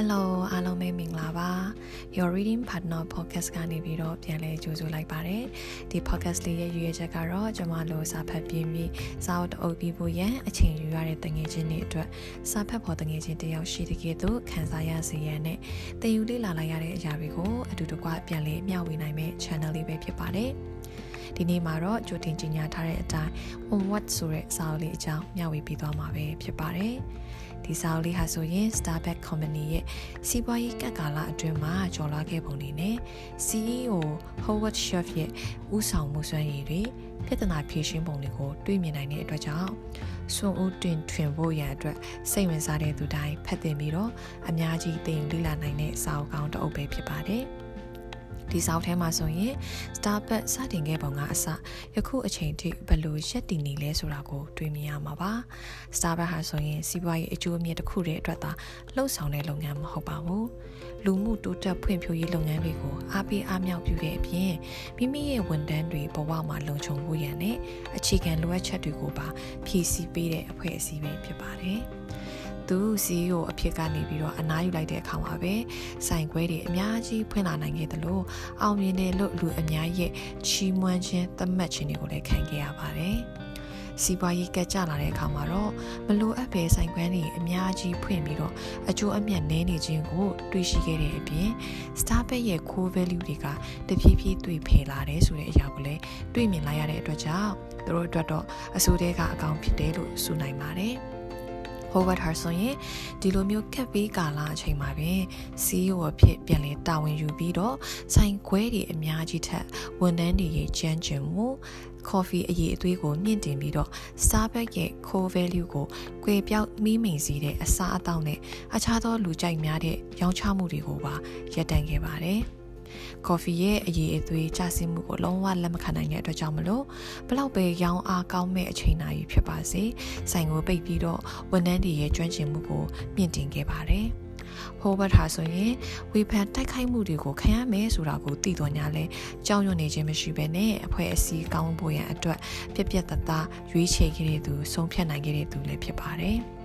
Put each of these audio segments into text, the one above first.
Hello အားလုံးပဲမင်္ဂလာပါ Your Reading Partner Podcast ကနေပြီးတော့ပြန်လဲကြိုဆိုလိုက်ပါတယ်ဒီ podcast လေးရဲ့ရည်ရွယ်ချက်ကတော့ကျွန်မတို့စာဖတ်ပြင်းပြီးစာအုပ်အုပ်ပြီးဖို့ရန်အချိန်ယူရတဲ့တငယ်ချင်းတွေအတွက်စာဖတ်ဖို့တငယ်ချင်းတယောက်ရှိတဲ့ကဲ့သို့ခံစားရစေရန်နဲ့တည်ယူလေးလာလိုက်ရတဲ့အရာတွေကိုအတူတကွပြန်လဲမျှဝေနိုင်မယ့် channel လေးပဲဖြစ်ပါတယ်ဒီနေ့မှာတော့ကြိုတင်ကြေညာထားတဲ့အတိုင်း on what ဆိုတဲ့စာအုပ်လေးအကြောင်းမျှဝေပေးသွားမှာပဲဖြစ်ပါတယ် ဒီစာအုပ်လေးဟာဆိုရင် Starbucks Company ရဲ့စီးပွားရေးကတ်ကာလအတွင်းမှာကျော်လွှားခဲ့ပုံတွေနဲ့ CEO Howard Schultz ရဲ့ဥဆောင်မှုစွမ်းရည်တွေပြဿနာဖြေရှင်းပုံတွေကိုတွေ့မြင်နိုင်တဲ့အတွက်ကြောင့်စွန်ဦးတွင်ထွင်ဖို့ရန်အတွက်စိတ်ဝင်စားတဲ့သူတိုင်းဖတ်သင်ပြီးတော့အများကြီးသိလေ့လာနိုင်တဲ့စာအုပ်ကောင်းတစ်အုပ်ပဲဖြစ်ပါတယ်။ ဒီစောက်ထဲမှာဆိုရင် Starbucks စတင်ခဲ့ပုံကအစယခုအချိန်ထိဘယ်လိုရက်တည်နေလဲဆိုတာကိုတွေ့မြင်ရမှာပါ Starbucks ဟာဆိုရင်စီးပွားရေးအကျိုးအမြတ်တစ်ခုတည်းအတွက်သာလှုပ်ဆောင်တဲ့လုပ်ငန်းမဟုတ်ပါဘူးလူမှုတိုးတက်ဖွံ့ဖြိုးရေးလုပ်ငန်းတွေကိုအားပေးအားမြောက်ပြုတဲ့အပြင်မိမိရဲ့ဝန်ထမ်းတွေဘဝမှာလုံခြုံဖို့ရန်နဲ့အခြေခံလိုအပ်ချက်တွေကိုပါဖြည့်ဆည်းပေးတဲ့အဖွဲ့အစည်းပဲဖြစ်ပါတယ်။ သူ CEO အဖြစ်ကနေပြီးတော့အနားယူလိုက်တဲ့အခါမှာပဲဆိုင်ခွဲတွေအများကြီးဖွင့်လာနိုင်ခဲ့သလိုအောင်မြင်တယ်လို့လူအများရဲ့ချီးမွမ်းခြင်းသတ်မှတ်ခြင်းတွေကိုလည်းခံခဲ့ရပါတယ်စီးပွားရေးကကြလာတဲ့အခါမှာတော့မလိုအပ်ပဲဆိုင်ခွန်းတွေအများကြီးဖွင့်ပြီးတော့အကျိုးအမြတ်နည်းနေခြင်းကိုတွေ့ရှိခဲ့တဲ့အပြင် Starbucks ရဲ့ core value တွေကတဖြည်းဖြည်းတွေ့ဖယ်လာတယ်ဆိုတဲ့အရာကိုလည်းတွေ့မြင်လိုက်ရတဲ့အတွက်ကြောင့်သူတို့အတွက်တော့အဆိုးတဲကအကောင်ဖြစ်တယ်လို့ဆိုနိုင်ပါတယ်။ Howard ဟာဆိုရင်ဒီလိုမျိုးကက်ပေးကာလအချိန်မှာပဲ CEO အဖြစ်ပြန်လဲတာဝန်ယူပြီးတော့ဆိုင်ခွဲတွေအများကြီးထက်ဝန်ထမ်းတွေရဲ့ကြမ်းကြုံမှု coffee အရေးအသွေးကိုမြင့်တင်ပြီးတော့ Starbucks ရဲ့ core value ကိုကွယ်ပြောက်မိမိန်စေတဲ့အစားအသောက်နဲ့အခြားသောလူကြိုက်များတဲ့ရောင်းချမှုတွေကိုပါရပ်တန့်ခဲ့ပါတယ်။ ကော်ဖီရဲ့အရေးအသွေးကျဆင်းမှုကိုလုံးဝလက်မခံနိုင်တဲ့အတွက်ကြောင့်မလို့ဘလောက်ပဲရောင်းအားကောင်းမဲ့အချိန်နာရီဖြစ်ပါစေဆိုင်ကိုပိတ်ပြီးတော့ဝန်ထမ်းတွေရဲ့ကျွမ်းကျင်မှုကိုမြင့်တင်ခဲ့ပါတယ်ဟိုဘတ်ဟာဆိုရင်ဝေဖန်တိုက်ခိုက်မှုတွေကိုခံရမယ်ဆိုတာကိုသိတော်ညာလဲကြောက်ရွံ့နေခြင်းမရှိဘဲနဲ့အဖွဲ့အစည်းကောင်းဖို့ရန်အတွက်ပြက်ပြက်တသားရွေးချယ်ခဲ့တဲ့သူဆုံးဖြတ်နိုင်ခဲ့တဲ့သူလည်းဖြစ်ပါတယ်။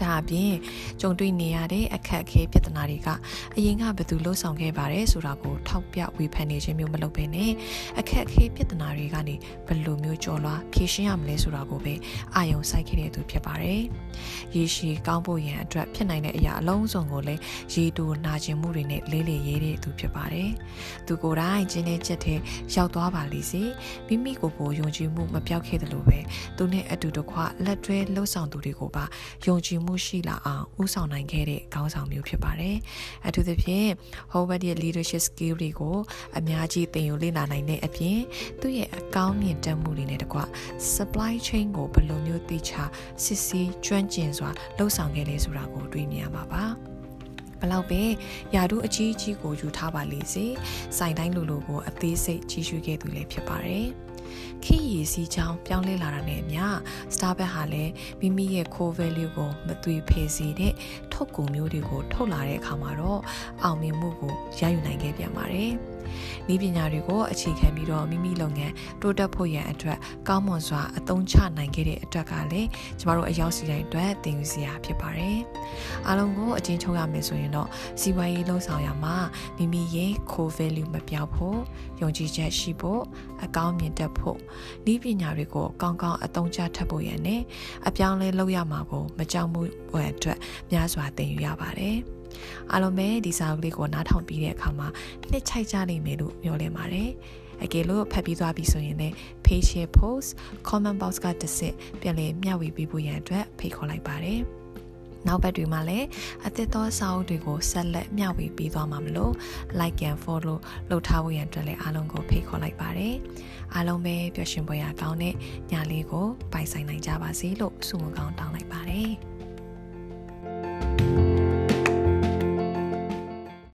ဒါအပြင်ကြုံတွေ့နေရတဲ့အခက်အခဲပြဿနာတွေကအရင်ကဘယ်သူလှုပ်ဆောင်ခဲ့ပါတယ်ဆိုတာကိုထောက်ပြဝေဖန်နေခြင်းမျိုးမလုပ်ဘဲနဲ့အခက်အခဲပြဿနာတွေကနေဘယ်လိုမျိုးကျော်လွှားဖြေရှင်းရမလဲဆိုတာကိုပဲအာရုံစိုက်ခဲ့တဲ့သူဖြစ်ပါတယ်။ရေရှည်ကောင်းဖို့ရန်အတွက်ဖြစ်နိုင်တဲ့အရာအလုံးစုံကိုလည်းရေတူနာကျင်မှုတွေနဲ့လေးလေးရေးတဲ့သူဖြစ်ပါတယ်။သူကိုယ်တိုင်ကျင်းတဲ့ချက်ထဲရောက်သွားပါလိမ့်စေ။မိမိကိုယ်ကိုယုံကြည်မှုမပြောက်ခဲ့တယ်လို့ပဲသူနဲ့အတူတကွလက်တွဲလှုပ်ဆောင်သူတွေကိုပါယုံကြည်မှုရှိလာအောင်ဦးဆောင်နိုင်ခဲ့တဲ့ခေါင်းဆောင်မျိုးဖြစ်ပါတယ်။အထူးသဖြင့် Howard ရဲ့ leadership skill တွေကိုအများကြီးသင်ယူလေ့လာနိုင်တဲ့အပြင်သူ့ရဲ့အကောင်းမြင်တတ်မှုတွေနဲ့တကွ supply chain ကိုဘယ်လိုမျိုးသိချစစ်ဆေးကျွမ်းကျင်စွာလှုပ်ဆောင်ခဲ့လဲဆိုတာကိုတွေးမြင်ရမှာပါ။ဘလောက်ပဲယာတို့အကြီးကြီးကိုယူထားပါလေစေစိုင်တိုင်းလိုလိုကိုအသေးစိတ်ကြီးရွှေခဲ့သူလည်းဖြစ်ပါတယ်။ ခေတ်ရည်စီးချောင်းပြောင်းလဲလာတာနဲ့အမျှ Starbucks ဟာလည်းမိမိရဲ့ core value ကိုမသွေဖယ်စေတဲ့ထုတ်ကုန်မျိုးတွေကိုထုတ်လာတဲ့အခါမှာတော့အောင်မြင်မှုကိုရယူနိုင်ခဲ့ပြန်ပါတယ်။ ဤပညာတွေကိုအခြေခံပြီးတော့မိမိလုပ်ငန်းတိုးတက်ဖို့ရန်အတွက်ကောင်းမွန်စွာအသုံးချနိုင်ခဲ့တဲ့အတွက်ကလည်းကျမတို့အရောက်စီတိုင်းအတွက်သင်ယူစရာဖြစ်ပါတယ်။အားလုံးကိုအချင်းချုပ်ရမယ်ဆိုရင်တော့စီးပွားရေးလှုပ်ဆောင်ရမှာမိမိရဲ့ core value မပြောက်ဖို့ယုံကြည်ချက်ရှိဖို့အကောင်းမြင်တတ်ဖို့ဤပညာတွေကိုကောင်းကောင်းအသုံးချထပ်ဖို့ရန်နဲ့အပြောင်းလဲလုပ်ရမှာကိုမကြောက်မှုအတွက်များစွာသင်ယူရပါတယ်။ အားလုံးပဲဒီစာအုပ်လေးကိုနားထောင်ပြီးတဲ့အခါမှာနှစ်ချိုက်ကြနိုင်မယ်လို့မျှော်လင့်ပါတယ်အကယ်လို့ဖတ်ပြီးသွားပြီဆိုရင်လည်း page share post comment box ကတစ်စစ်ပြန်လည်မျှဝေပေးဖို့ရန်အတွက်ဖိတ်ခေါ်လိုက်ပါတယ်နောက်ဘက်တွေမှာလည်းအသစ်သောစာအုပ်တွေကိုဆက်လက်မျှဝေပေးသွားမှာမလို့ like and follow လုပ်ထားဖို့ရန်အတွက်လည်းအားလုံးကိုဖိတ်ခေါ်လိုက်ပါတယ်အားလုံးပဲပျော်ရွှင်ပွဲရကောင်းတဲ့ညလေးကိုပိုင်ဆိုင်နိုင်ကြပါစေလို့ဆုမကောင်းတောင်းလိုက်ပါတယ်